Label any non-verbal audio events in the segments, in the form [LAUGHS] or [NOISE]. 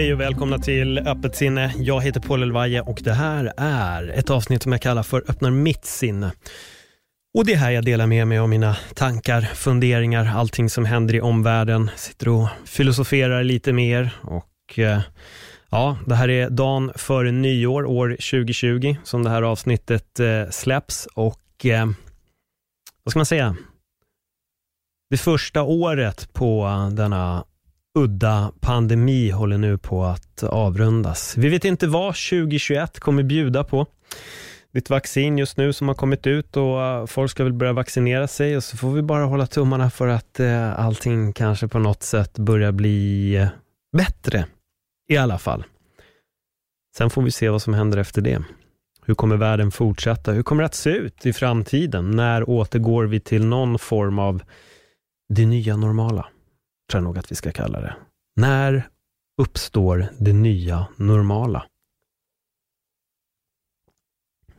Hej och välkomna till Öppet sinne. Jag heter Paul Elvaje och det här är ett avsnitt som jag kallar för Öppnar mitt sinne. Och det är här jag delar med mig av mina tankar, funderingar, allting som händer i omvärlden. Sitter och filosoferar lite mer och eh, ja, det här är dagen före nyår, år 2020, som det här avsnittet eh, släpps och eh, vad ska man säga? Det första året på denna udda pandemi håller nu på att avrundas. Vi vet inte vad 2021 kommer bjuda på. Det är ett vaccin just nu som har kommit ut och eh, folk ska väl börja vaccinera sig och så får vi bara hålla tummarna för att eh, allting kanske på något sätt börjar bli eh, bättre. I alla fall. Sen får vi se vad som händer efter det. Hur kommer världen fortsätta? Hur kommer det att se ut i framtiden? När återgår vi till någon form av det nya normala? Tror jag nog att vi ska kalla det. När uppstår det nya normala?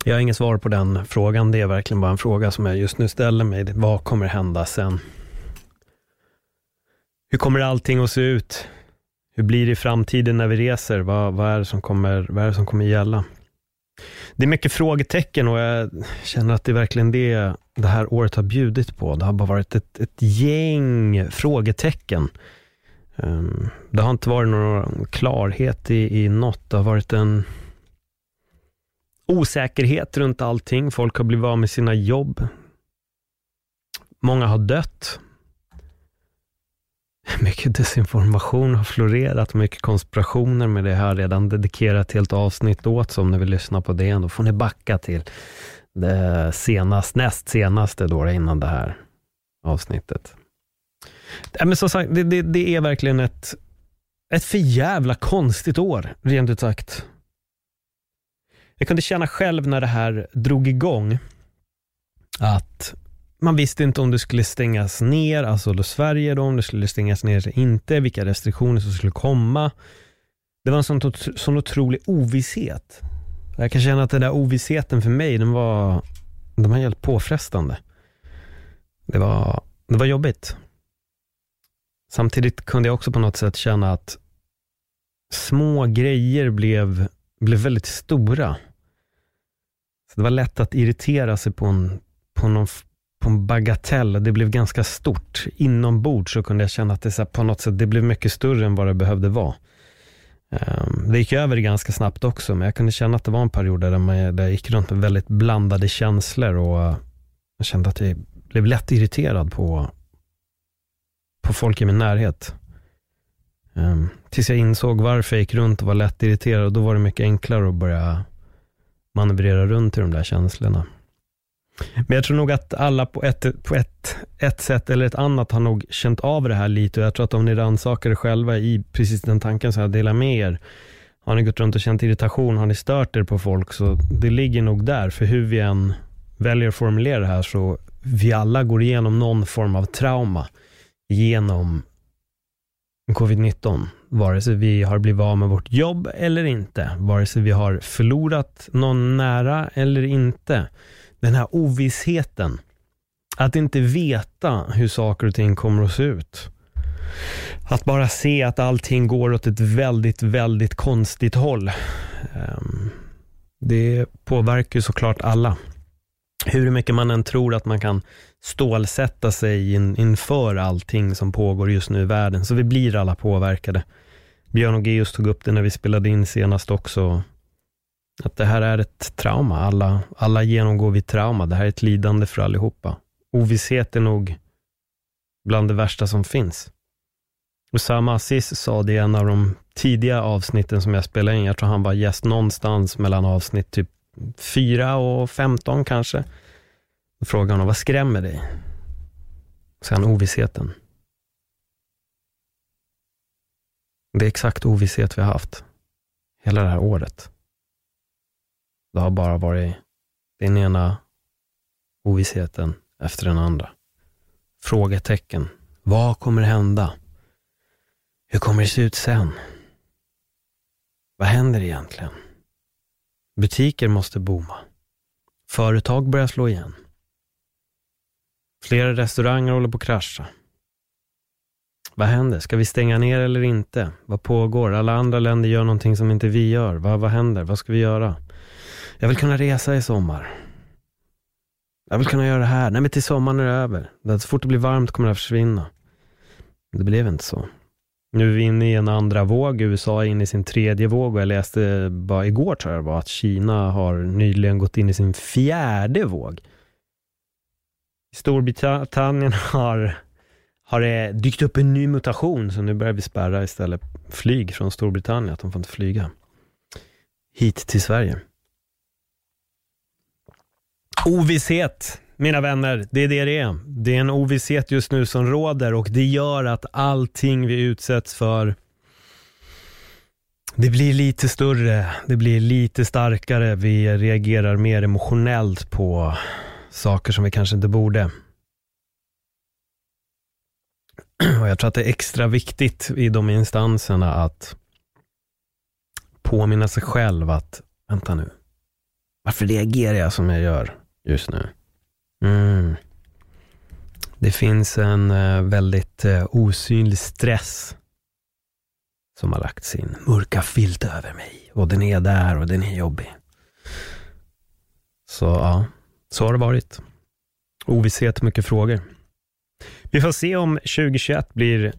Jag har inget svar på den frågan. Det är verkligen bara en fråga som jag just nu ställer mig. Vad kommer hända sen? Hur kommer allting att se ut? Hur blir det i framtiden när vi reser? Vad, vad, är, det som kommer, vad är det som kommer gälla? Det är mycket frågetecken och jag känner att det är verkligen det det här året har bjudit på. Det har bara varit ett, ett gäng frågetecken. Um, det har inte varit någon klarhet i, i något. Det har varit en osäkerhet runt allting. Folk har blivit av med sina jobb. Många har dött. [LAUGHS] Mycket desinformation har florerat, mycket konspirationer, med det här redan dedikerat ett helt avsnitt åt, så om ni vill lyssna på det, då får ni backa till det senast, näst senaste då, innan det här avsnittet. men som sagt, det, det, det är verkligen ett, ett för jävla konstigt år, rent ut sagt. Jag kunde känna själv när det här drog igång, att man visste inte om det skulle stängas ner, alltså då Sverige då, om det skulle stängas ner eller inte, vilka restriktioner som skulle komma. Det var en sån, sån otrolig ovisshet. Jag kan känna att den där ovissheten för mig, den var, den var helt påfrestande. Det var, det var jobbigt. Samtidigt kunde jag också på något sätt känna att små grejer blev, blev väldigt stora. Så det var lätt att irritera sig på en, på någon, på en bagatell. Det blev ganska stort. Inombords så kunde jag känna att det så på något sätt det blev mycket större än vad det behövde vara. Ehm, det gick över ganska snabbt också, men jag kunde känna att det var en period där, man, där jag gick runt med väldigt blandade känslor och eh, jag kände att jag blev lätt irriterad på, på folk i min närhet. Um, tills jag insåg varför jag gick runt och var lätt irriterad och då var det mycket enklare att börja manövrera runt i de där känslorna. Men jag tror nog att alla på ett, på ett, ett sätt eller ett annat har nog känt av det här lite och jag tror att om ni rannsakar er själva i precis den tanken som jag delar med er, har ni gått runt och känt irritation, har ni stört er på folk, så det ligger nog där. För hur vi än väljer att formulera det här, så vi alla går igenom någon form av trauma genom covid-19. Vare sig vi har blivit av med vårt jobb eller inte. Vare sig vi har förlorat någon nära eller inte den här ovissheten. Att inte veta hur saker och ting kommer att se ut. Att bara se att allting går åt ett väldigt, väldigt konstigt håll. Ehm, det påverkar ju såklart alla. Hur mycket man än tror att man kan stålsätta sig in, inför allting som pågår just nu i världen, så vi blir alla påverkade. Björn och Geus tog upp det när vi spelade in senast också. Att det här är ett trauma. Alla, alla genomgår vi trauma. Det här är ett lidande för allihopa. Ovisshet är nog bland det värsta som finns. Usama Aziz sa det i en av de tidiga avsnitten som jag spelade in. Jag tror han var gäst någonstans mellan avsnitt typ 4 och 15 kanske. Då frågade honom, vad skrämmer dig? Sen ovissheten. Det är exakt ovisshet vi har haft hela det här året. Det har bara varit den ena ovissheten efter den andra. Frågetecken. Vad kommer hända? Hur kommer det se ut sen? Vad händer egentligen? Butiker måste booma. Företag börjar slå igen. Flera restauranger håller på att krascha. Vad händer? Ska vi stänga ner eller inte? Vad pågår? Alla andra länder gör någonting som inte vi gör. Vad, vad händer? Vad ska vi göra? Jag vill kunna resa i sommar. Jag vill kunna göra det här. Nej, men till sommaren är det över. Så fort det blir varmt kommer det att försvinna. Det blev inte så. Nu är vi inne i en andra våg. USA är inne i sin tredje våg och jag läste bara igår tror jag det var att Kina har nyligen gått in i sin fjärde våg. Storbritannien [LAUGHS] har, har det dykt upp en ny mutation så nu börjar vi spärra istället flyg från Storbritannien, att de får inte flyga hit till Sverige. Ovisshet, mina vänner, det är det det är. Det är en ovisshet just nu som råder och det gör att allting vi utsätts för det blir lite större, det blir lite starkare, vi reagerar mer emotionellt på saker som vi kanske inte borde. Och jag tror att det är extra viktigt i de instanserna att påminna sig själv att, vänta nu, varför reagerar jag som jag gör just nu? Mm. Det finns en eh, väldigt eh, osynlig stress som har lagt sin mörka filt över mig. Och den är där och den är jobbig. Så ja, så har det varit. Ovisshet, mycket frågor. Vi får se om 2021 blir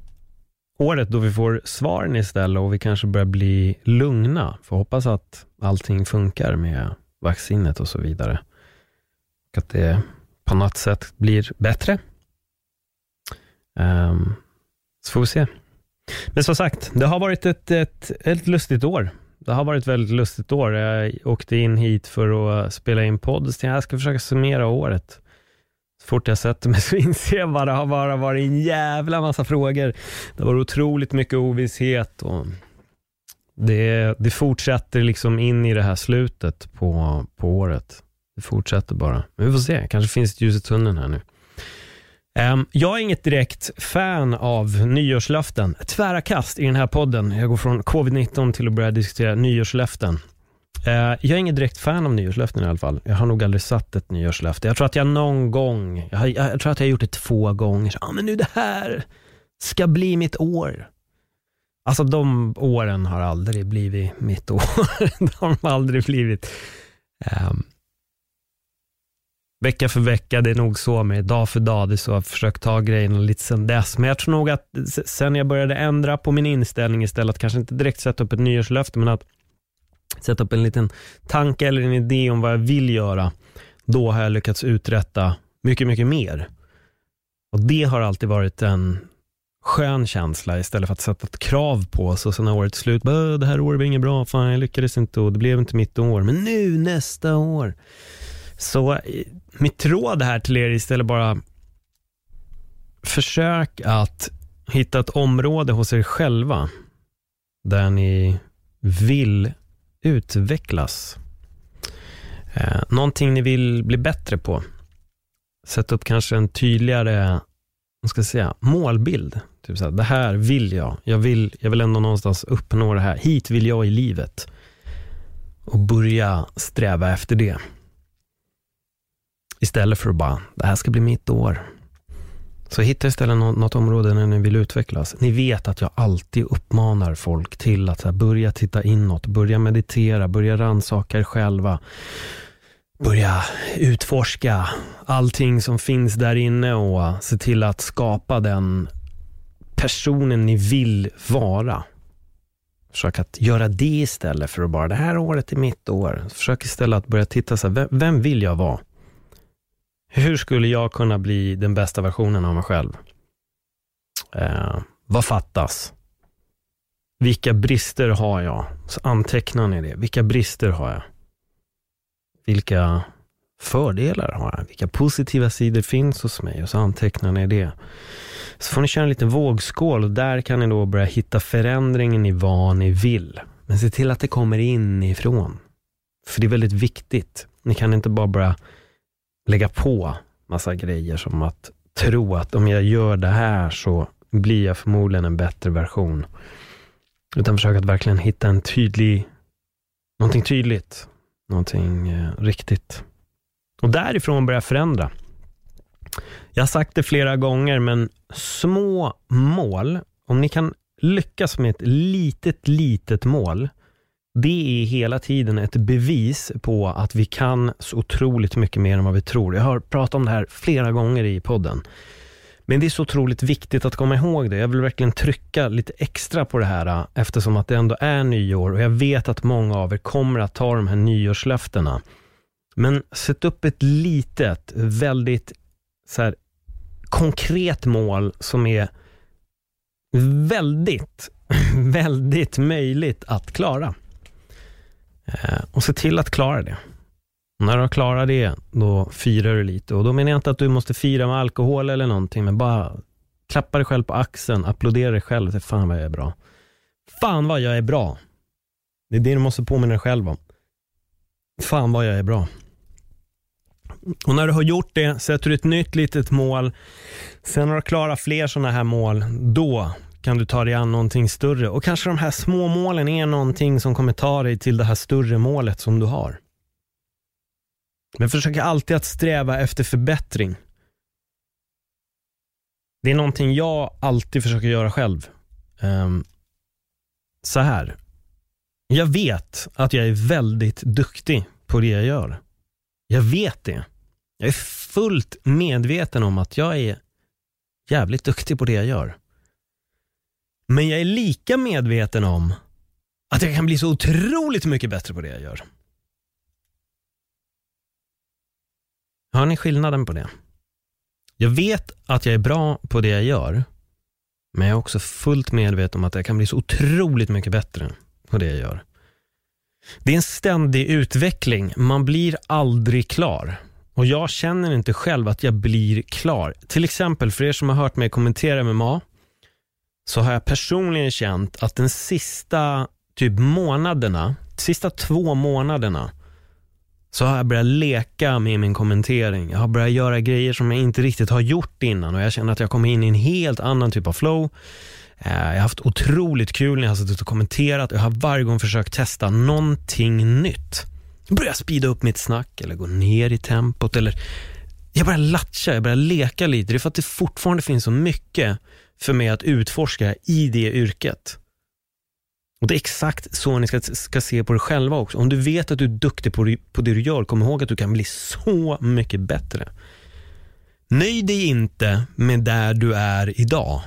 året då vi får svaren istället och vi kanske börjar bli lugna. Får hoppas att allting funkar med vaccinet och så vidare. Och att det på något sätt blir bättre. Um, så får vi se. Men som sagt, det har varit ett, ett, ett lustigt år. Det har varit ett väldigt lustigt år. Jag åkte in hit för att spela in podd, så jag ska försöka summera året. Så fort jag sätter mig [LAUGHS] så inser jag bara, det har bara varit en jävla massa frågor. Det var otroligt mycket ovisshet och det, det fortsätter liksom in i det här slutet på, på året. Det fortsätter bara. Men vi får se, kanske finns ett ljus i tunneln här nu. Ehm, jag är inget direkt fan av nyårslöften. Tvära kast i den här podden. Jag går från covid-19 till att börja diskutera nyårslöften. Ehm, jag är inget direkt fan av nyårslöften i alla fall. Jag har nog aldrig satt ett nyårslöfte. Jag tror att jag någon gång, jag, har, jag tror att jag har gjort det två gånger. Ja, ah, men nu det här ska bli mitt år. Alltså de åren har aldrig blivit mitt år. [LAUGHS] de har aldrig blivit. Um, vecka för vecka, det är nog så med dag för dag. Det är så jag har försökt ta grejerna lite sen dess. Men jag tror nog att sen jag började ändra på min inställning istället, kanske inte direkt sätta upp ett nyårslöfte, men att sätta upp en liten tanke eller en idé om vad jag vill göra, då har jag lyckats uträtta mycket, mycket mer. Och Det har alltid varit en skön känsla istället för att sätta ett krav på sig och sen när året är slut, det här året var inget bra, fan jag lyckades inte och det blev inte mitt år, men nu nästa år. Så eh, mitt råd här till er istället bara försök att hitta ett område hos er själva där ni vill utvecklas. Eh, någonting ni vill bli bättre på. Sätt upp kanske en tydligare vad ska jag säga, målbild. Typ så här, det här vill jag. Jag vill, jag vill ändå någonstans uppnå det här. Hit vill jag i livet. Och börja sträva efter det. Istället för att bara, det här ska bli mitt år. Så hitta istället något, något område där ni vill utvecklas. Ni vet att jag alltid uppmanar folk till att här, börja titta inåt, börja meditera, börja rannsaka er själva. Börja utforska allting som finns där inne och se till att skapa den personen ni vill vara. Försök att göra det istället för att bara, det här året är mitt år. Försök istället att börja titta, så här, vem, vem vill jag vara? Hur skulle jag kunna bli den bästa versionen av mig själv? Eh, Vad fattas? Vilka brister har jag? Så antecknar ni det. Vilka brister har jag? Vilka fördelar har jag? Vilka positiva sidor finns hos mig? Och så antecknar ni det. Så får ni köra en liten vågskål och där kan ni då börja hitta förändringen i vad ni vill. Men se till att det kommer inifrån. För det är väldigt viktigt. Ni kan inte bara börja lägga på massa grejer som att tro att om jag gör det här så blir jag förmodligen en bättre version. Utan försök att verkligen hitta en tydlig, någonting tydligt, någonting eh, riktigt. Och därifrån börja förändra. Jag har sagt det flera gånger, men små mål, om ni kan lyckas med ett litet, litet mål, det är hela tiden ett bevis på att vi kan så otroligt mycket mer än vad vi tror. Jag har pratat om det här flera gånger i podden. Men det är så otroligt viktigt att komma ihåg det. Jag vill verkligen trycka lite extra på det här eftersom att det ändå är nyår och jag vet att många av er kommer att ta de här nyårslöftena. Men sätt upp ett litet, väldigt så här, konkret mål som är väldigt, [LAUGHS] väldigt möjligt att klara. Eh, och se till att klara det. Och när du har klarat det, då firar du lite. Och då menar jag inte att du måste fira med alkohol eller någonting, men bara klappa dig själv på axeln, applådera dig själv. och Säg, fan vad jag är bra. Fan vad jag är bra. Det är det du måste påminna dig själv om. Fan vad jag är bra. Och när du har gjort det, sätter du ett nytt litet mål. Sen när du klarat fler sådana här mål, då kan du ta dig an någonting större. Och kanske de här små målen är någonting som kommer ta dig till det här större målet som du har. Men försök alltid att sträva efter förbättring. Det är någonting jag alltid försöker göra själv. Um, så här. Jag vet att jag är väldigt duktig på det jag gör. Jag vet det. Jag är fullt medveten om att jag är jävligt duktig på det jag gör. Men jag är lika medveten om att jag kan bli så otroligt mycket bättre på det jag gör. Hör ni skillnaden på det? Jag vet att jag är bra på det jag gör, men jag är också fullt medveten om att jag kan bli så otroligt mycket bättre på det jag gör. Det är en ständig utveckling. Man blir aldrig klar. Och jag känner inte själv att jag blir klar. Till exempel, för er som har hört mig kommentera MMA, så har jag personligen känt att den sista typ månaderna, sista två månaderna, så har jag börjat leka med min kommentering. Jag har börjat göra grejer som jag inte riktigt har gjort innan och jag känner att jag kommer in i en helt annan typ av flow. Eh, jag har haft otroligt kul när jag har suttit och kommenterat och jag har varje gång försökt testa någonting nytt. Börja speeda upp mitt snack eller gå ner i tempot eller jag börjar latcha, jag börjar leka lite. Det är för att det fortfarande finns så mycket för mig att utforska i det yrket. Och Det är exakt så ni ska, ska se på det själva också. Om du vet att du är duktig på, på det du gör, kom ihåg att du kan bli så mycket bättre. Nöj dig inte med där du är idag,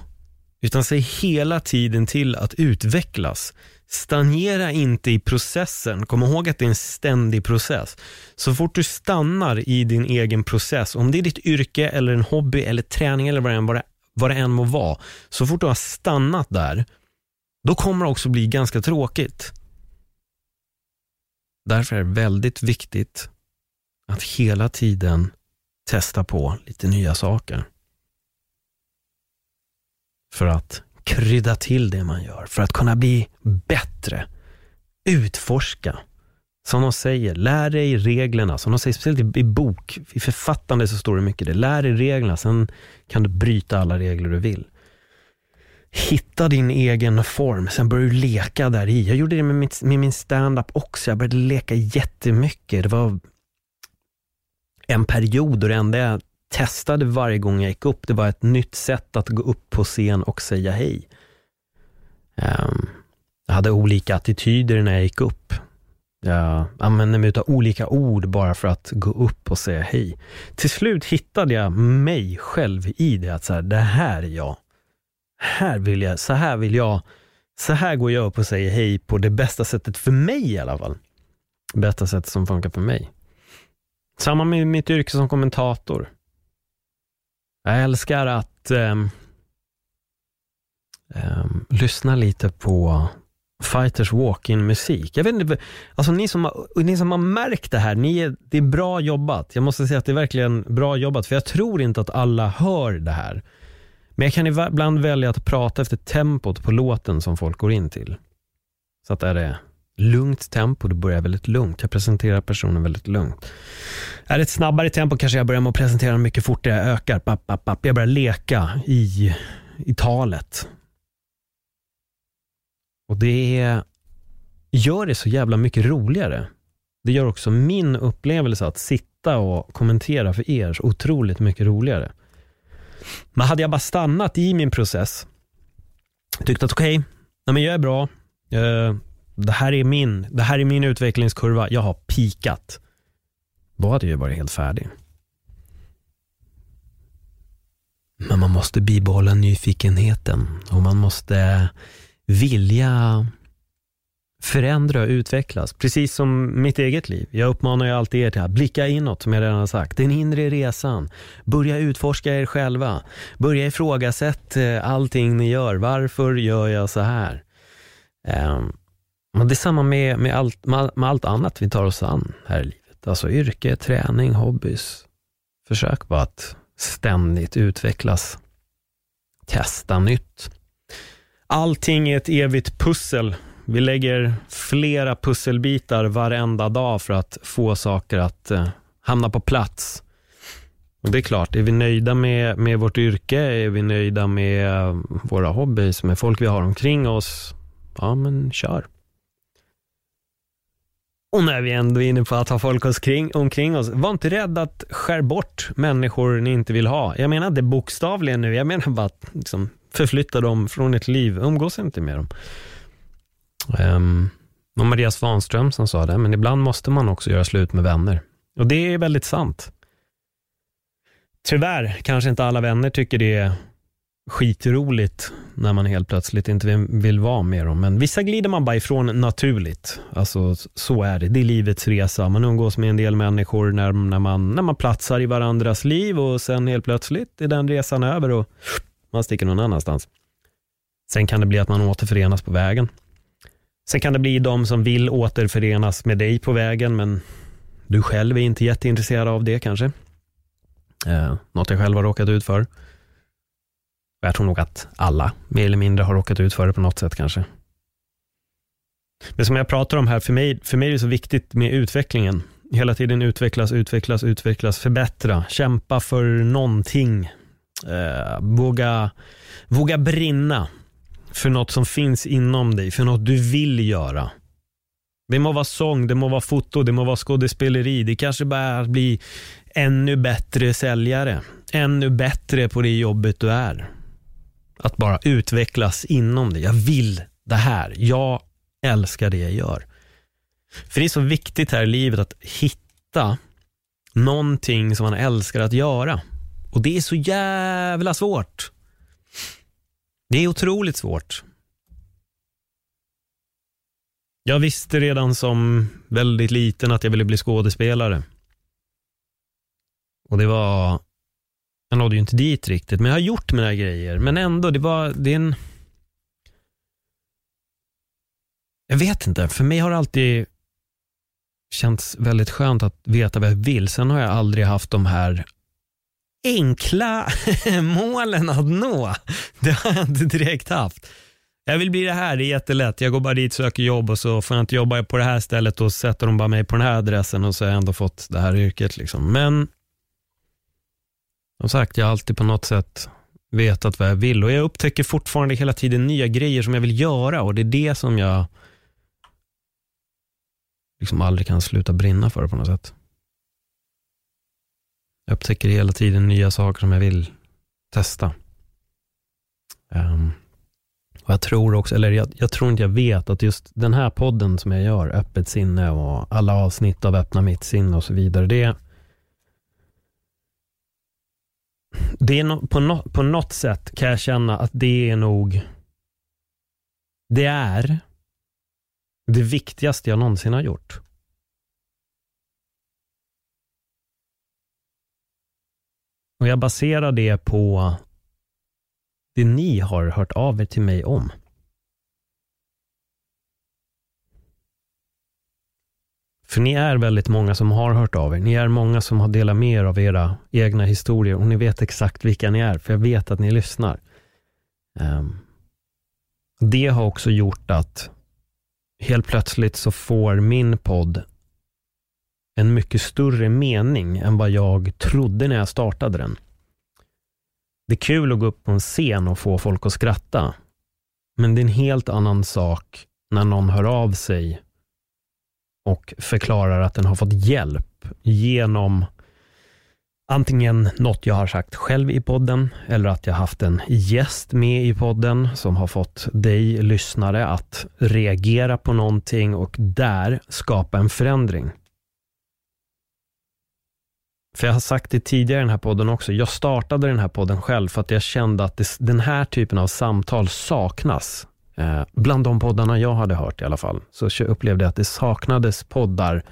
utan se hela tiden till att utvecklas. Stagnera inte i processen. Kom ihåg att det är en ständig process. Så fort du stannar i din egen process, om det är ditt yrke eller en hobby eller träning eller vad det än, vad det, än må vara, så fort du har stannat där, då kommer det också bli ganska tråkigt. Därför är det väldigt viktigt att hela tiden testa på lite nya saker. För att krydda till det man gör, för att kunna bli bättre. Utforska. Som de säger, lär dig reglerna. Som de säger, speciellt i bok, i författande så står det mycket det. Lär dig reglerna, sen kan du bryta alla regler du vill hitta din egen form, sen börjar du leka där i. Jag gjorde det med, mitt, med min stand-up också. Jag började leka jättemycket. Det var en period och det enda jag testade varje gång jag gick upp, det var ett nytt sätt att gå upp på scen och säga hej. Um, jag hade olika attityder när jag gick upp. Jag använde mig av olika ord bara för att gå upp och säga hej. Till slut hittade jag mig själv i det, att så här, det här är jag här vill jag, så här vill jag, så här går jag upp och säger hej på det bästa sättet för mig i alla fall. Bästa sättet som funkar för mig. Samma med mitt yrke som kommentator. Jag älskar att eh, eh, lyssna lite på Fighters walk-in musik. Jag vet inte, alltså ni som, har, ni som har märkt det här, ni är, det är bra jobbat. Jag måste säga att det är verkligen bra jobbat, för jag tror inte att alla hör det här. Men jag kan ibland välja att prata efter tempot på låten som folk går in till. Så att är det lugnt tempo, då börjar jag väldigt lugnt. Jag presenterar personen väldigt lugnt. Är det ett snabbare tempo kanske jag börjar med att presentera den mycket fortare. Jag ökar, papp, papp, papp. jag börjar leka i, i talet. Och det gör det så jävla mycket roligare. Det gör också min upplevelse att sitta och kommentera för er så otroligt mycket roligare. Men hade jag bara stannat i min process, tyckt att okej, okay, jag är bra, eh, det, här är min, det här är min utvecklingskurva, jag har pikat. Då hade jag varit helt färdig. Men man måste bibehålla nyfikenheten och man måste vilja förändra och utvecklas. Precis som mitt eget liv. Jag uppmanar ju alltid er till att blicka inåt, som jag redan har sagt. Den inre resan. Börja utforska er själva. Börja ifrågasätta eh, allting ni gör. Varför gör jag så här? Um, det är samma med, med, allt, med, med allt annat vi tar oss an här i livet. Alltså yrke, träning, hobbys. Försök bara att ständigt utvecklas. Testa nytt. Allting är ett evigt pussel. Vi lägger flera pusselbitar varenda dag för att få saker att eh, hamna på plats. Och Det är klart, är vi nöjda med, med vårt yrke, är vi nöjda med eh, våra hobbys, med folk vi har omkring oss, ja men kör. Och när vi ändå är inne på att ha folk omkring, omkring oss, var inte rädd att skär bort människor ni inte vill ha. Jag menar inte bokstavligen nu, jag menar bara att liksom, förflytta dem från ett liv, umgås inte med dem. Um, och Maria Svanström som sa det, men ibland måste man också göra slut med vänner. Och det är väldigt sant. Tyvärr kanske inte alla vänner tycker det är skitroligt när man helt plötsligt inte vill vara med dem. Men vissa glider man bara ifrån naturligt. Alltså så är det. Det är livets resa. Man umgås med en del människor när, när, man, när man platsar i varandras liv och sen helt plötsligt är den resan över och man sticker någon annanstans. Sen kan det bli att man återförenas på vägen. Sen kan det bli de som vill återförenas med dig på vägen, men du själv är inte jätteintresserad av det kanske. Eh, något jag själv har råkat ut för. Jag tror nog att alla mer eller mindre har råkat ut för det på något sätt kanske. Men som jag pratar om här, för mig, för mig är det så viktigt med utvecklingen. Hela tiden utvecklas, utvecklas, utvecklas, förbättra, kämpa för någonting. Eh, våga, våga brinna för något som finns inom dig, för något du vill göra. Det må vara sång, det må vara foto, det må vara skådespeleri. Det kanske bara är att bli ännu bättre säljare. Ännu bättre på det jobbet du är. Att bara utvecklas inom det. Jag vill det här. Jag älskar det jag gör. För det är så viktigt här i livet att hitta någonting som man älskar att göra. Och det är så jävla svårt. Det är otroligt svårt. Jag visste redan som väldigt liten att jag ville bli skådespelare. Och det var jag nådde ju inte dit riktigt, men jag har gjort mina grejer. Men ändå, det var, det är en... Jag vet inte, för mig har det alltid känts väldigt skönt att veta vad jag vill. Sen har jag aldrig haft de här enkla [LAUGHS] målen att nå. Det har jag inte direkt haft. Jag vill bli det här, det är jättelätt. Jag går bara dit, söker jobb och så får jag inte jobba på det här stället och sätter de bara mig på den här adressen och så har jag ändå fått det här yrket. Liksom. Men som sagt, jag har alltid på något sätt vetat vad jag vill och jag upptäcker fortfarande hela tiden nya grejer som jag vill göra och det är det som jag liksom aldrig kan sluta brinna för på något sätt. Jag upptäcker hela tiden nya saker som jag vill testa. Um, och Jag tror också, eller jag, jag, tror inte jag vet att just den här podden som jag gör, Öppet sinne och alla avsnitt av Öppna mitt sinne och så vidare, det, det är no, på, no, på något sätt kan jag känna att det är nog, det är det viktigaste jag någonsin har gjort. Och jag baserar det på det ni har hört av er till mig om. För ni är väldigt många som har hört av er. Ni är många som har delat med er av era egna historier och ni vet exakt vilka ni är, för jag vet att ni lyssnar. Ehm, det har också gjort att helt plötsligt så får min podd en mycket större mening än vad jag trodde när jag startade den. Det är kul att gå upp på en scen och få folk att skratta. Men det är en helt annan sak när någon hör av sig och förklarar att den har fått hjälp genom antingen något jag har sagt själv i podden eller att jag haft en gäst med i podden som har fått dig lyssnare att reagera på någonting och där skapa en förändring. För jag har sagt det tidigare i den här podden också. Jag startade den här podden själv för att jag kände att det, den här typen av samtal saknas. Eh, bland de poddarna jag hade hört i alla fall, så upplevde jag att det saknades poddar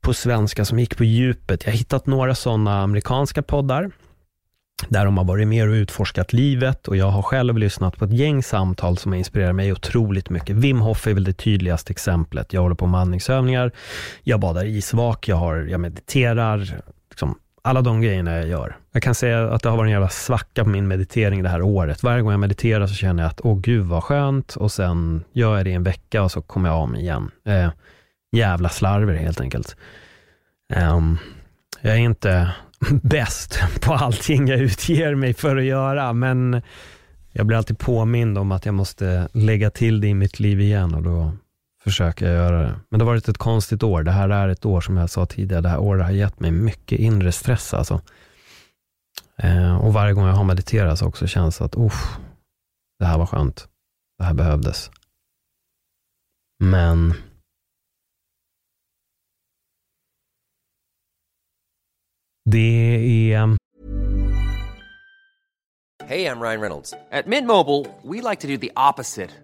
på svenska som gick på djupet. Jag har hittat några sådana amerikanska poddar där de har varit mer och utforskat livet och jag har själv lyssnat på ett gäng samtal som har inspirerat mig otroligt mycket. Wim Hof är väl det tydligaste exemplet. Jag håller på med andningsövningar, jag badar isvak, jag, har, jag mediterar, alla de grejerna jag gör. Jag kan säga att det har varit en jävla svacka på min meditering det här året. Varje gång jag mediterar så känner jag att, åh gud vad skönt, och sen gör jag det i en vecka och så kommer jag av mig igen. Eh, jävla slarver helt enkelt. Um, jag är inte [LAUGHS] bäst på allting jag utger mig för att göra, men jag blir alltid påmind om att jag måste lägga till det i mitt liv igen och då försöker jag göra det. Men det har varit ett konstigt år. Det här är ett år som jag sa tidigare, det här året har gett mig mycket inre stress alltså. Eh, och varje gång jag har mediterat så också känns att, uff, det här var skönt. Det här behövdes. Men det är... Hej, jag Ryan Reynolds. På Mint Mobile, we like to do the opposite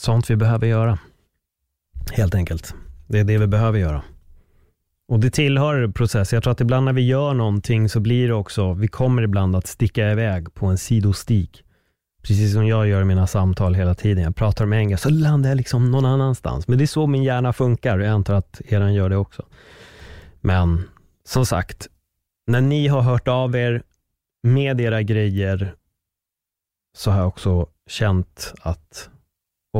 Sånt vi behöver göra. Helt enkelt. Det är det vi behöver göra. Och det tillhör processen. Jag tror att ibland när vi gör någonting så blir det också, vi kommer ibland att sticka iväg på en sidostig. Precis som jag gör i mina samtal hela tiden. Jag pratar om engelska, så landar jag liksom någon annanstans. Men det är så min hjärna funkar och jag antar att eran gör det också. Men som sagt, när ni har hört av er med era grejer så har jag också känt att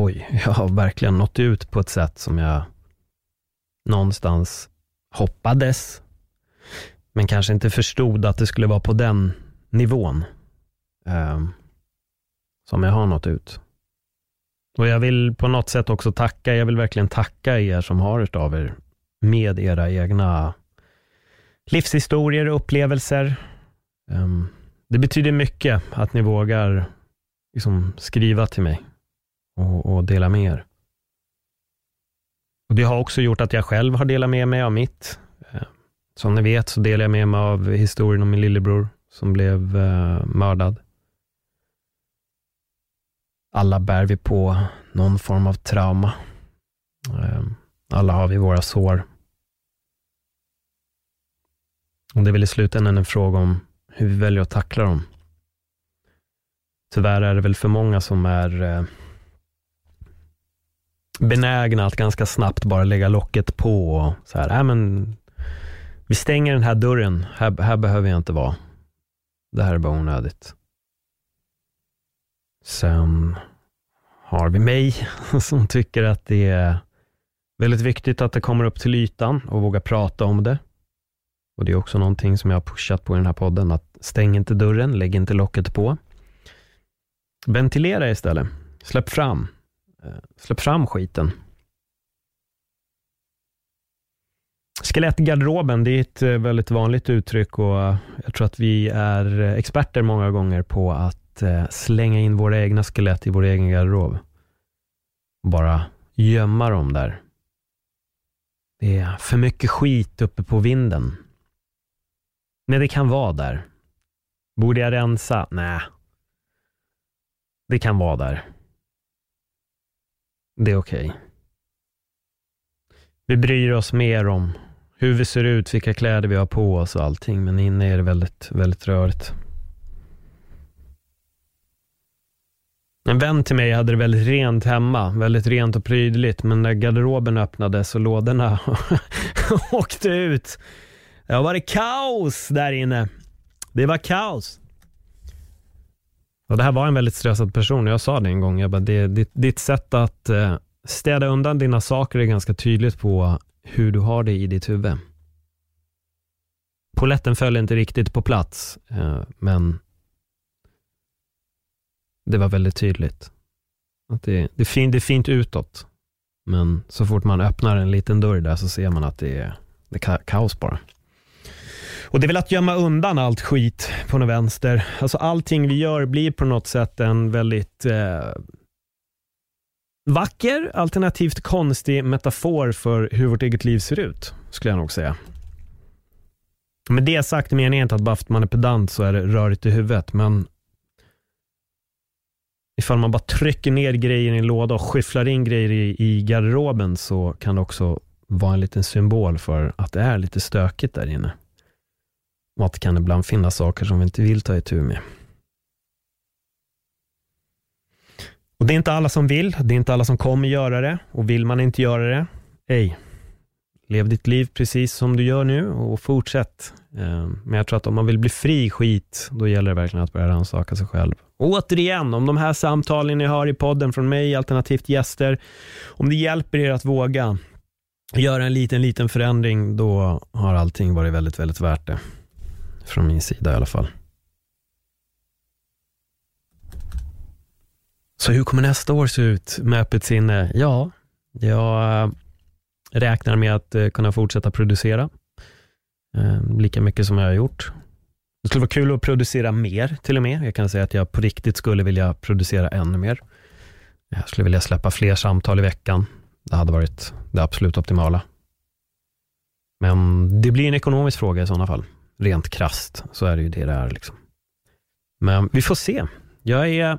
oj, [LAUGHS] jag har verkligen nått ut på ett sätt som jag någonstans hoppades, men kanske inte förstod att det skulle vara på den nivån. eh, som jag har nått ut. Och jag vill på något sätt också tacka, jag vill verkligen tacka er som har hört av er med era egna livshistorier och upplevelser. Eh, det betyder mycket att ni vågar liksom skriva till mig och, och, dela med er. Och Det har också gjort att jag själv har delat med mig av mitt. Eh, som ni vet så delar jag med mig av historien om min lillebror som blev uh, mördad. Alla bär vi på någon form av trauma. Eh, alla har vi våra sår. Och det är väl i slutändan en fråga om hur vi väljer att tackla dem. Tyvärr är det väl för många som är uh, benägna att ganska snabbt bara lägga locket på och så här, äh, men vi stänger den här dörren, här, här behöver jag inte vara. Det här är bara onödigt. Sen har vi mig [LAUGHS] som tycker att det är väldigt viktigt att det kommer upp till ytan och våga prata om det. Och Det är också någonting som jag har pushat på i den här podden, att stäng inte dörren, lägg inte locket på. Ventilera istället. Släpp fram. Eh, släpp fram skiten. Skelettgarderoben, det är ett eh, väldigt vanligt uttryck och eh, jag tror att vi är experter många gånger på att slänga in våra egna skelett i vår egen garderob. Bara gömma dem där. Det är för mycket skit uppe på vinden. Men det kan vara där. Borde jag rensa? Nej. Det kan vara där. Det är okej. Okay. Vi bryr oss mer om hur vi ser ut, vilka kläder vi har på oss och allting, men inne är det väldigt, väldigt rörigt. En vän till mig hade det väldigt rent hemma, väldigt rent och prydligt, men när garderoben öppnades och lådorna [LAUGHS] åkte ut, det var det kaos där inne. Det var kaos. Och Det här var en väldigt stressad person. Jag sa det en gång. Jag bara, det, ditt, ditt sätt att eh, städa undan dina saker är ganska tydligt på hur du har det i ditt huvud. Poletten föll inte riktigt på plats, eh, men det var väldigt tydligt. Att det, det, är fint, det är fint utåt, men så fort man öppnar en liten dörr där så ser man att det är, det är kaos bara. Och det är väl att gömma undan allt skit på något vänster. Alltså allting vi gör blir på något sätt en väldigt eh, vacker, alternativt konstig metafor för hur vårt eget liv ser ut, skulle jag nog säga. Med det sagt menar jag inte att bara för att man är pedant så är det rörigt i huvudet, men ifall man bara trycker ner grejer i en låda och skyfflar in grejer i, i garderoben så kan det också vara en liten symbol för att det är lite stökigt där inne. Och att det kan ibland finnas saker som vi inte vill ta itu med. Och Det är inte alla som vill, det är inte alla som kommer göra det och vill man inte göra det, ej, lev ditt liv precis som du gör nu och fortsätt. Eh, men jag tror att om man vill bli fri skit, då gäller det verkligen att börja rannsaka sig själv. Och återigen, om de här samtalen ni hör i podden från mig, alternativt gäster, om det hjälper er att våga göra en liten, liten förändring, då har allting varit väldigt, väldigt värt det. Från min sida i alla fall. Så hur kommer nästa år se ut med öppet sinne? Ja, jag eh, räknar med att eh, kunna fortsätta producera eh, lika mycket som jag har gjort. Det skulle vara kul att producera mer till och med. Jag kan säga att jag på riktigt skulle vilja producera ännu mer. Jag skulle vilja släppa fler samtal i veckan. Det hade varit det absolut optimala. Men det blir en ekonomisk fråga i sådana fall. Rent krast så är det ju det det är. Liksom. Men vi får se. Jag, är,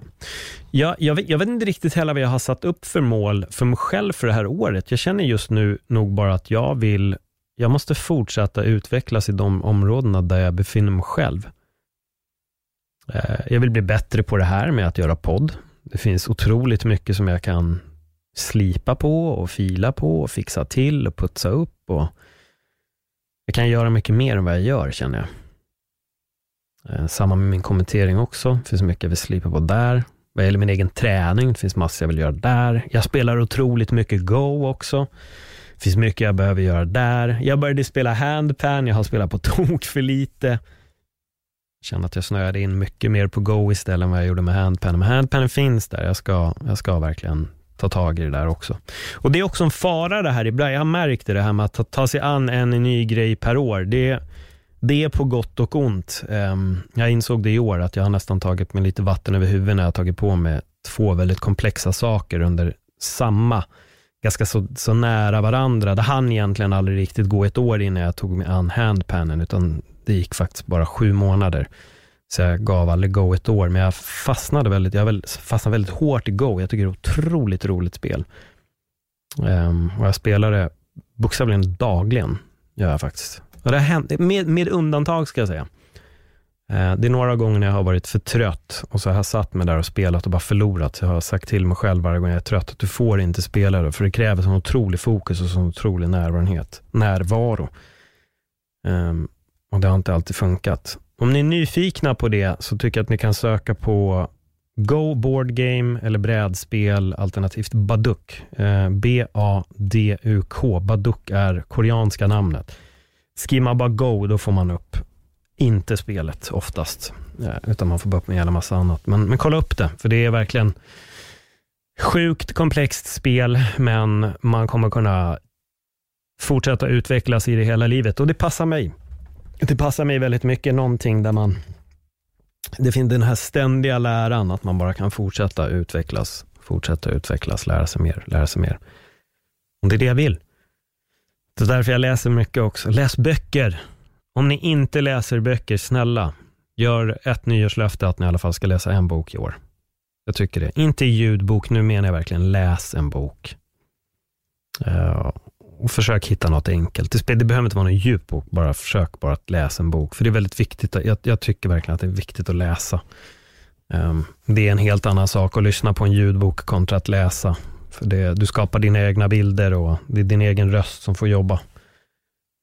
jag, jag, vet, jag vet inte riktigt heller vad jag har satt upp för mål för mig själv för det här året. Jag känner just nu nog bara att jag vill, jag måste fortsätta utvecklas i de områdena där jag befinner mig själv. Eh, jag vill bli bättre på det här med att göra podd. Det finns otroligt mycket som jag kan slipa på och fila på och fixa till och putsa upp. Och jag kan göra mycket mer än vad jag gör känner jag. Eh, samma med min kommentering också. Det finns mycket jag vill slipa på där. Vad gäller min egen träning, det finns massor jag vill göra där. Jag spelar otroligt mycket Go också. Det finns mycket jag behöver göra där. Jag började spela handpan, jag har spelat på tok för lite. Jag känner att jag snöade in mycket mer på Go istället än vad jag gjorde med handpan. Men handpanen finns där, jag ska, jag ska verkligen ta tag i det där också. Och Det är också en fara det här ibland. Jag har märkt det, det här med att ta, ta sig an en ny grej per år. Det det är på gott och ont. Ehm, jag insåg det i år, att jag har nästan tagit mig lite vatten över huvudet när jag har tagit på mig två väldigt komplexa saker under samma, ganska så, så nära varandra. Det hann egentligen aldrig riktigt gå ett år innan jag tog mig an handpannen, utan det gick faktiskt bara sju månader. Så jag gav aldrig Go ett år, men jag fastnade väldigt, jag fastnade väldigt hårt i Go. Jag tycker det är ett otroligt roligt spel. Um, och jag spelar det bokstavligen dagligen, gör jag faktiskt. Och det har hänt, med, med undantag ska jag säga. Uh, det är några gånger när jag har varit för trött och så har jag satt mig där och spelat och bara förlorat. Jag har sagt till mig själv varje gång jag är trött att du får inte spela det, för det kräver sån otrolig fokus och sån otrolig närvarenhet, närvaro. Um, och det har inte alltid funkat. Om ni är nyfikna på det så tycker jag att ni kan söka på Go Board Game eller brädspel alternativt Baduk. Eh, B-A-D-U-K. Baduk är koreanska namnet. Skriver man bara Go, då får man upp inte spelet oftast, eh, utan man får bara upp en jävla massa annat. Men, men kolla upp det, för det är verkligen sjukt komplext spel, men man kommer kunna fortsätta utvecklas i det hela livet och det passar mig. Det passar mig väldigt mycket, någonting där man det finns den här ständiga läran, att man bara kan fortsätta utvecklas, fortsätta utvecklas, lära sig mer, lära sig mer. Och det är det jag vill. Det är därför jag läser mycket också. Läs böcker. Om ni inte läser böcker, snälla, gör ett nyårslöfte att ni i alla fall ska läsa en bok i år. Jag tycker det. Inte ljudbok, nu menar jag verkligen läs en bok. Uh, och försök hitta något enkelt. Det, det behöver inte vara någon djup bok, bara försök bara att läsa en bok. För det är väldigt viktigt, jag, jag tycker verkligen att det är viktigt att läsa. Um, det är en helt annan sak att lyssna på en ljudbok kontra att läsa. För det, du skapar dina egna bilder och det är din egen röst som får jobba.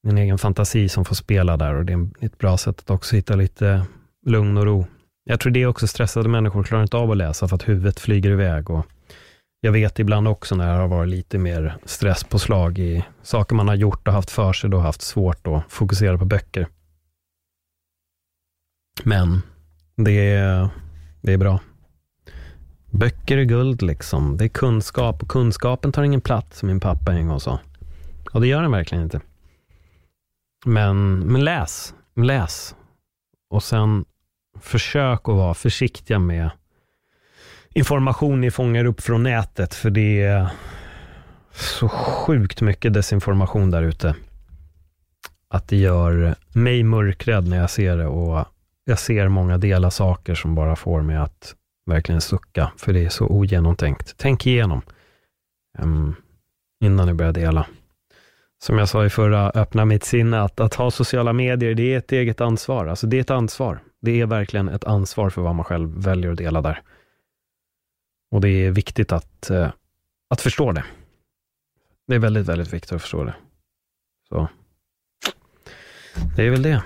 Din egen fantasi som får spela där och det är ett bra sätt att också hitta lite lugn och ro. Jag tror det är också stressade människor klarar inte av att läsa för att huvudet flyger iväg och jag vet ibland också när det har varit lite mer stresspåslag i saker man har gjort och haft för sig, då haft svårt att fokusera på böcker. Men det är, det är bra. Böcker är guld liksom. Det är kunskap och kunskapen tar ingen plats, som min pappa en gång sa. Och det gör den verkligen inte. Men, men läs, läs. Och sen försök att vara försiktiga med information ni fångar upp från nätet, för det är så sjukt mycket desinformation där ute. Att det gör mig mörkrädd när jag ser det och jag ser många dela saker som bara får mig att verkligen sucka, för det är så ogenomtänkt. Tänk igenom um, innan ni börjar dela. Som jag sa i förra Öppna mitt sinne, att, att ha sociala medier, det är ett eget ansvar. Alltså det är ett ansvar. Det är verkligen ett ansvar för vad man själv väljer att dela där. Och det är viktigt att, eh, att förstå det. Det är väldigt, väldigt viktigt att förstå det. Så det är väl det.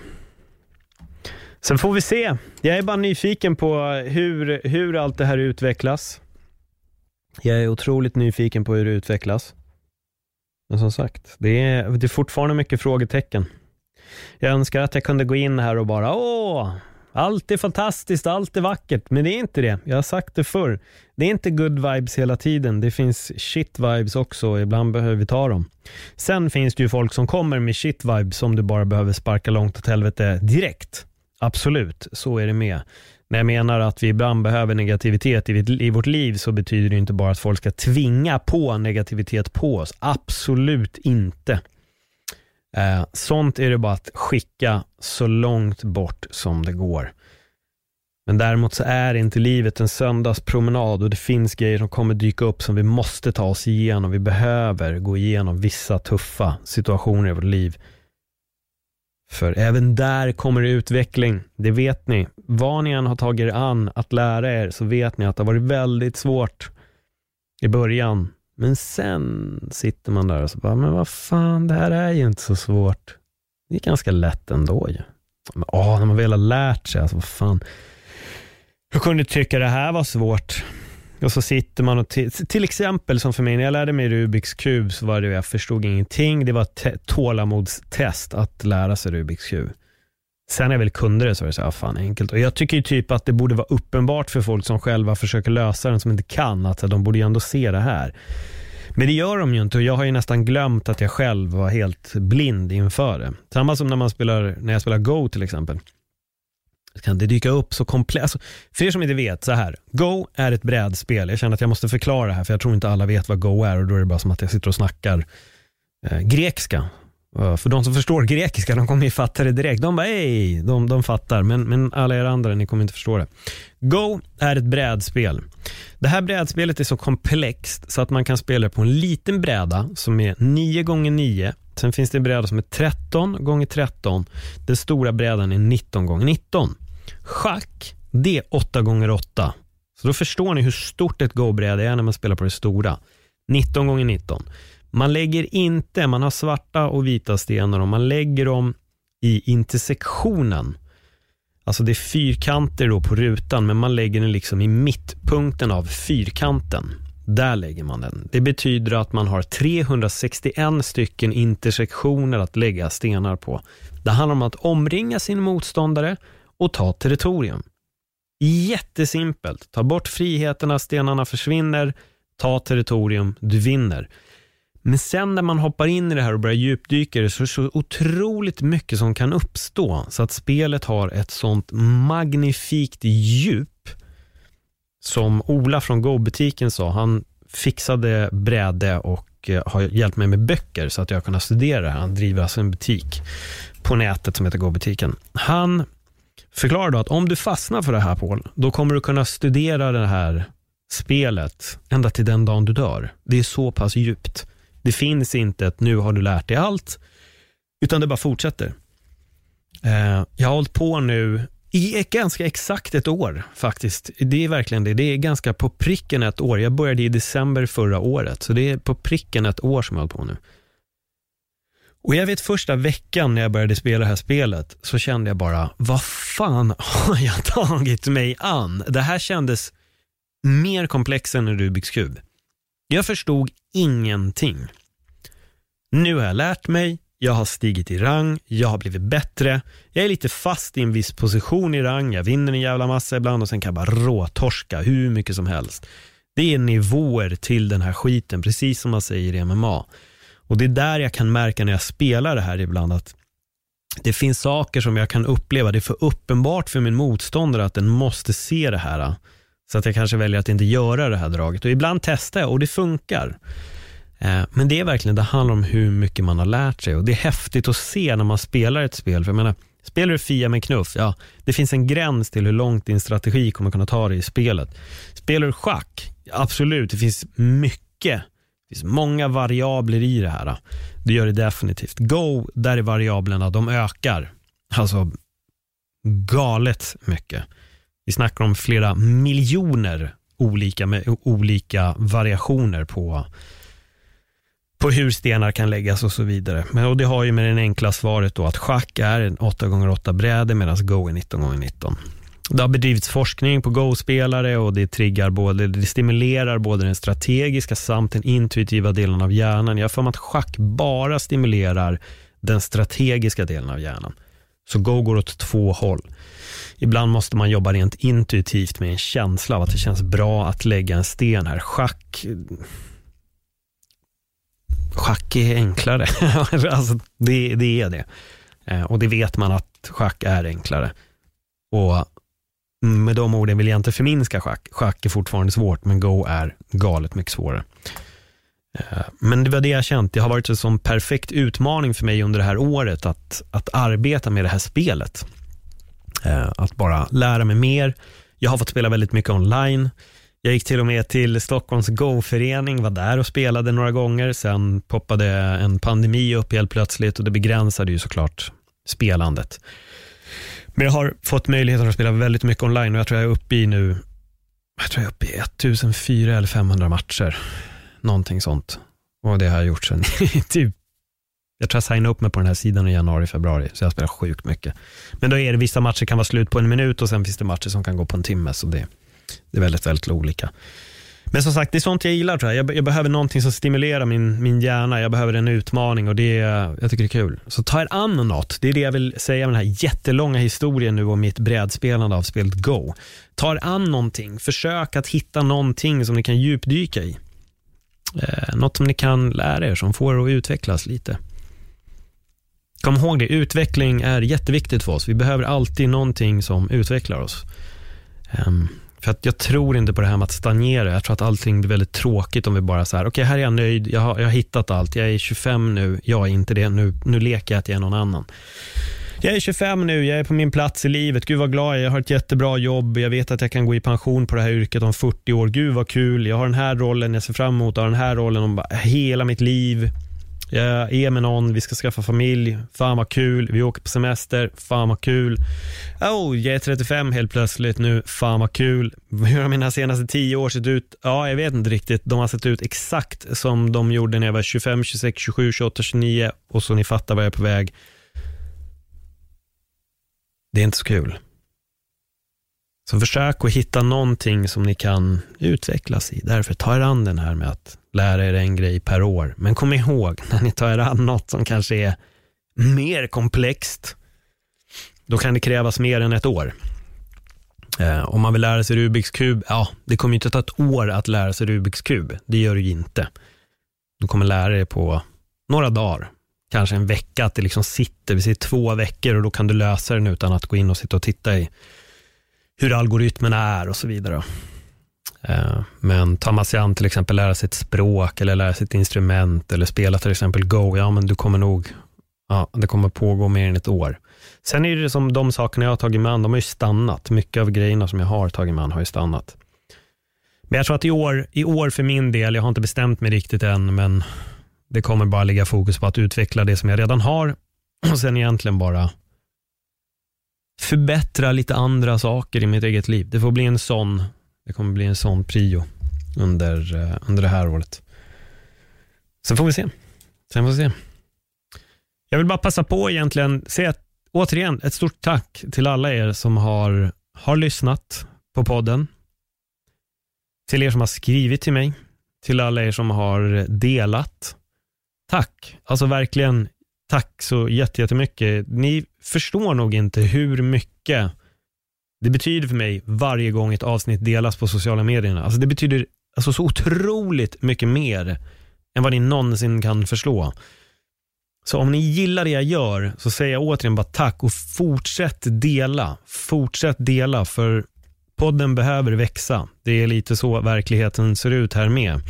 Sen får vi se. Jag är bara nyfiken på hur, hur allt det här utvecklas. Jag är otroligt nyfiken på hur det utvecklas. Men som sagt, det är, det är fortfarande mycket frågetecken. Jag önskar att jag kunde gå in här och bara, åh, allt är fantastiskt, allt är vackert, men det är inte det. Jag har sagt det förr. Det är inte good vibes hela tiden. Det finns shit vibes också och ibland behöver vi ta dem. Sen finns det ju folk som kommer med shit vibes som du bara behöver sparka långt åt helvete direkt. Absolut, så är det med. När jag menar att vi ibland behöver negativitet i vårt liv så betyder det inte bara att folk ska tvinga på negativitet på oss. Absolut inte. Eh, sånt är det bara att skicka så långt bort som det går. Men däremot så är inte livet en söndagspromenad och det finns grejer som kommer dyka upp som vi måste ta oss igenom. Vi behöver gå igenom vissa tuffa situationer i vårt liv. För även där kommer det utveckling, det vet ni. Vad ni än har tagit er an att lära er så vet ni att det har varit väldigt svårt i början. Men sen sitter man där och så bara, men vad fan, det här är ju inte så svårt. Det är ganska lätt ändå ju. Men, åh, när man väl har lärt sig, alltså vad fan. Hur kunde du tycka det här var svårt? Och så sitter man och till exempel som för mig, när jag lärde mig Rubiks kub så var det, jag förstod ingenting. Det var ett tålamodstest att lära sig Rubiks kub. Sen när jag väl kunde det så var det så här, fan enkelt. Och jag tycker ju typ att det borde vara uppenbart för folk som själva försöker lösa den, som inte kan, att de borde ju ändå se det här. Men det gör de ju inte och jag har ju nästan glömt att jag själv var helt blind inför det. Samma som när, man spelar, när jag spelar Go till exempel. Kan det dyka upp så komplext. Alltså, för er som inte vet, så här. Go är ett brädspel. Jag känner att jag måste förklara det här för jag tror inte alla vet vad Go är och då är det bara som att jag sitter och snackar eh, grekiska. Eh, för de som förstår grekiska, de kommer ju fatta det direkt. De bara “Ej, de, de fattar. Men, men alla er andra, ni kommer inte förstå det. Go är ett brädspel. Det här brädspelet är så komplext så att man kan spela det på en liten bräda som är 9 gånger 9 Sen finns det en bräda som är 13 gånger 13 Den stora brädan är 19 gånger 19 Schack, det är 8 gånger 8 Så då förstår ni hur stort ett Go-bräde är när man spelar på det stora. 19 gånger 19 man lägger inte, man har svarta och vita stenar och man lägger dem i intersektionen. Alltså det är fyrkanter då på rutan, men man lägger den liksom i mittpunkten av fyrkanten. Där lägger man den. Det betyder att man har 361 stycken intersektioner att lägga stenar på. Det handlar om att omringa sin motståndare och ta territorium. Jättesimpelt. Ta bort friheterna, stenarna försvinner, ta territorium, du vinner. Men sen när man hoppar in i det här och börjar djupdyka det så är det så otroligt mycket som kan uppstå så att spelet har ett sånt magnifikt djup som Ola från Go-butiken sa, han fixade bräde och eh, har hjälpt mig med böcker så att jag kunnat studera det här. Han driver alltså en butik på nätet som heter Go-butiken. Han förklarar då att om du fastnar för det här Paul, då kommer du kunna studera det här spelet ända till den dagen du dör. Det är så pass djupt. Det finns inte ett nu har du lärt dig allt, utan det bara fortsätter. Eh, jag har hållit på nu i ett ganska exakt ett år faktiskt. Det är verkligen det. Det är ganska på pricken ett år. Jag började i december förra året, så det är på pricken ett år som jag har hållit på nu. Och jag vet första veckan när jag började spela det här spelet så kände jag bara, vad fan har jag [LAUGHS] tagit mig an? Det här kändes mer komplext än en Rubiks kub. Jag förstod ingenting. Nu har jag lärt mig, jag har stigit i rang, jag har blivit bättre. Jag är lite fast i en viss position i rang, jag vinner en jävla massa ibland och sen kan jag bara råtorska hur mycket som helst. Det är nivåer till den här skiten, precis som man säger i MMA. Och det är där jag kan märka när jag spelar det här ibland att det finns saker som jag kan uppleva, det är för uppenbart för min motståndare att den måste se det här. Så att jag kanske väljer att inte göra det här draget. Och ibland testar jag och det funkar. Eh, men det är verkligen, det handlar om hur mycket man har lärt sig. Och det är häftigt att se när man spelar ett spel. För jag menar, spelar du Fia med knuff, ja, det finns en gräns till hur långt din strategi kommer kunna ta dig i spelet. Spelar du schack, absolut, det finns mycket. Det finns många variabler i det här. Det gör det definitivt. Go, där är variablerna, de ökar. Alltså galet mycket. Vi snackar om flera miljoner olika, med olika variationer på, på hur stenar kan läggas och så vidare. Men, och det har ju med det enkla svaret då att schack är en 8x8 bräde medan Go är 19x19. Det har bedrivits forskning på Go-spelare och det triggar både, det stimulerar både den strategiska samt den intuitiva delen av hjärnan. Jag har för mig att schack bara stimulerar den strategiska delen av hjärnan. Så Go går åt två håll. Ibland måste man jobba rent intuitivt med en känsla av att det känns bra att lägga en sten här. Schack Schack är enklare. [LAUGHS] alltså, det, det är det. Eh, och det vet man att schack är enklare. Och med de orden vill jag inte förminska schack. Schack är fortfarande svårt, men Go är galet mycket svårare. Eh, men det var det jag känt. Det har varit en sån perfekt utmaning för mig under det här året att, att arbeta med det här spelet. Eh, att bara lära mig mer. Jag har fått spela väldigt mycket online. Jag gick till och med till Stockholms Go-förening, var där och spelade några gånger. Sen poppade en pandemi upp helt plötsligt och det begränsade ju såklart spelandet. Men jag har fått möjligheten att spela väldigt mycket online och jag tror jag är uppe i nu, jag tror jag är uppe i 1400 eller 500 matcher. Någonting sånt. Och det har jag gjort sen [LAUGHS] typ jag tror jag signade upp mig på den här sidan i januari, februari, så jag spelar sjukt mycket. Men då är det vissa matcher kan vara slut på en minut och sen finns det matcher som kan gå på en timme, så det, det är väldigt, väldigt olika. Men som sagt, det är sånt jag gillar tror jag. Jag, jag behöver någonting som stimulerar min, min hjärna. Jag behöver en utmaning och det, jag tycker det är kul. Så ta er an något. Det är det jag vill säga med den här jättelånga historien nu om mitt brädspelande av spelet Go. Ta er an någonting. Försök att hitta någonting som ni kan djupdyka i. Eh, något som ni kan lära er, som får er att utvecklas lite. Kom ihåg det, utveckling är jätteviktigt för oss. Vi behöver alltid någonting som utvecklar oss. Um, för att jag tror inte på det här med att stagnera. Jag tror att allting blir väldigt tråkigt om vi bara så här, okej okay, här är jag nöjd, jag har, jag har hittat allt, jag är 25 nu, jag är inte det, nu, nu leker jag att jag är någon annan. Jag är 25 nu, jag är på min plats i livet. Gud vad glad jag är, jag har ett jättebra jobb. Jag vet att jag kan gå i pension på det här yrket om 40 år. Gud vad kul, jag har den här rollen, jag ser fram emot att ha den här rollen om hela mitt liv. Jag är med någon, vi ska skaffa familj, fan vad kul, vi åker på semester, fan vad kul. Oh, jag är 35 helt plötsligt nu, fan vad kul. Hur har mina senaste 10 år sett ut? Ja, jag vet inte riktigt. De har sett ut exakt som de gjorde när jag var 25, 26, 27, 28, 29 och så ni fattar vad jag är på väg. Det är inte så kul. Så försök att hitta någonting som ni kan utvecklas i. Därför ta er an den här med att lära er en grej per år. Men kom ihåg, [LAUGHS] när ni tar er an något som kanske är mer komplext, då kan det krävas mer än ett år. Eh, om man vill lära sig Rubiks kub, ja, det kommer ju inte ta ett år att lära sig Rubiks kub. Det gör det ju inte. Du kommer lära dig på några dagar, kanske en vecka, att det liksom sitter, vi säger två veckor och då kan du lösa den utan att gå in och sitta och titta i hur algoritmerna är och så vidare. Eh, men tar man sig an till exempel lära sig ett språk eller lära sig ett instrument eller spela till exempel Go, ja men du kommer nog, ja, det kommer pågå mer än ett år. Sen är det som de sakerna jag har tagit mig an, de har ju stannat. Mycket av grejerna som jag har tagit mig an har ju stannat. Men jag tror att i år, i år för min del, jag har inte bestämt mig riktigt än, men det kommer bara ligga fokus på att utveckla det som jag redan har [CLEARS THROAT] och sen egentligen bara förbättra lite andra saker i mitt eget liv. Det får bli en sån, det kommer bli en sån prio under, eh, under det här året. Sen får vi se. Sen får vi se. Jag vill bara passa på egentligen, säga återigen ett stort tack till alla er som har, har lyssnat på podden. Till er som har skrivit till mig. Till alla er som har delat. Tack, alltså verkligen tack så jättemycket. Ni förstår nog inte hur mycket det betyder för mig varje gång ett avsnitt delas på sociala medierna. Alltså det betyder alltså så otroligt mycket mer än vad ni någonsin kan förstå. Så om ni gillar det jag gör så säger jag återigen bara tack och fortsätt dela. Fortsätt dela för podden behöver växa. Det är lite så verkligheten ser ut här med.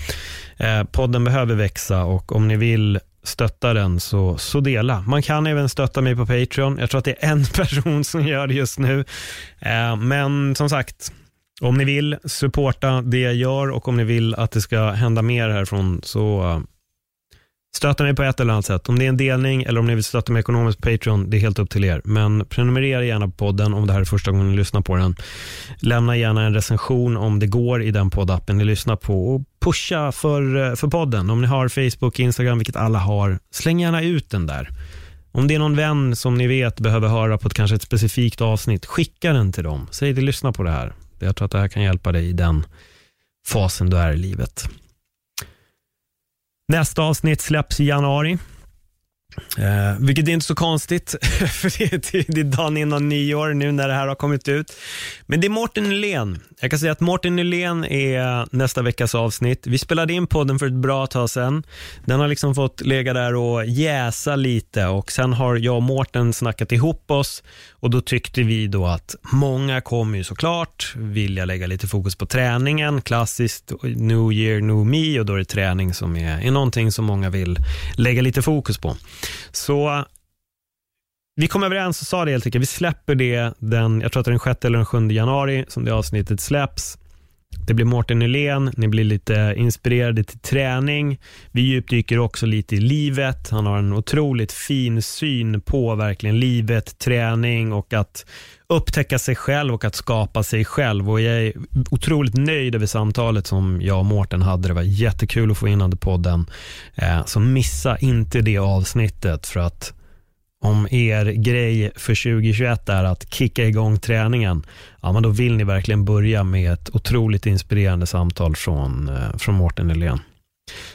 Eh, podden behöver växa och om ni vill stötta den så, så dela. Man kan även stötta mig på Patreon. Jag tror att det är en [LAUGHS] person som gör det just nu. Eh, men som sagt, om ni vill supporta det jag gör och om ni vill att det ska hända mer härifrån så eh, Stötta mig på ett eller annat sätt. Om det är en delning eller om ni vill stötta mig ekonomiskt på Patreon, det är helt upp till er. Men prenumerera gärna på podden om det här är första gången ni lyssnar på den. Lämna gärna en recension om det går i den poddappen ni lyssnar på och pusha för, eh, för podden. Om ni har Facebook, Instagram, vilket alla har, släng gärna ut den där. Om det är någon vän som ni vet behöver höra på ett, kanske ett specifikt avsnitt, skicka den till dem. Säg det, lyssna på det här. Jag tror att det här kan hjälpa dig i den fasen du är i livet. Nästa avsnitt släpps i januari. Eh, vilket är inte så konstigt, [LAUGHS] för det är, det är dagen innan nyår nu när det här har kommit ut. Men det är Mårten Nylén. Jag kan säga att Mårten Nylén är nästa veckas avsnitt. Vi spelade in podden för ett bra tag sedan. Den har liksom fått lägga där och jäsa lite och sen har jag och Mårten snackat ihop oss och då tyckte vi då att många kommer ju såklart vilja lägga lite fokus på träningen, klassiskt New year, new me och då är det träning som är, är någonting som många vill lägga lite fokus på. Så vi kom överens och sa det helt enkelt. Vi släpper det den, jag tror att det är den 6 eller den 7 januari som det avsnittet släpps. Det blir Mårten Nylén, ni blir lite inspirerade till träning. Vi djupdyker också lite i livet. Han har en otroligt fin syn på verkligen livet, träning och att upptäcka sig själv och att skapa sig själv. Och jag är otroligt nöjd över samtalet som jag och Mårten hade. Det var jättekul att få in under podden. Eh, så missa inte det avsnittet för att om er grej för 2021 är att kicka igång träningen, ja men då vill ni verkligen börja med ett otroligt inspirerande samtal från, eh, från Mårten Nylén.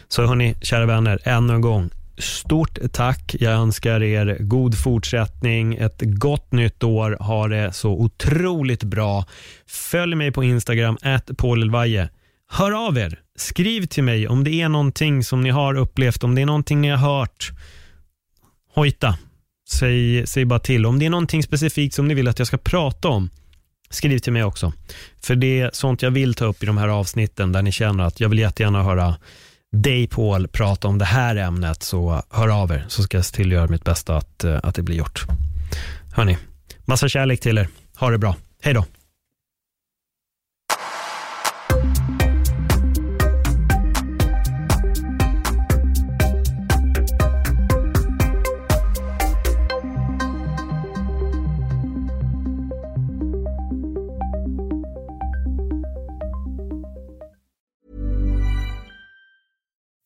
Så hörni, kära vänner, ännu en gång, stort tack. Jag önskar er god fortsättning, ett gott nytt år, ha det så otroligt bra. Följ mig på Instagram, Paul Hör av er, skriv till mig om det är någonting som ni har upplevt, om det är någonting ni har hört. Hojta, Säg, säg bara till. Om det är någonting specifikt som ni vill att jag ska prata om, skriv till mig också. För det är sånt jag vill ta upp i de här avsnitten där ni känner att jag vill jättegärna höra dig Paul prata om det här ämnet, så hör av er så ska jag se till att göra mitt bästa att, eh, att det blir gjort. Hörni, massa kärlek till er. Ha det bra. Hej då.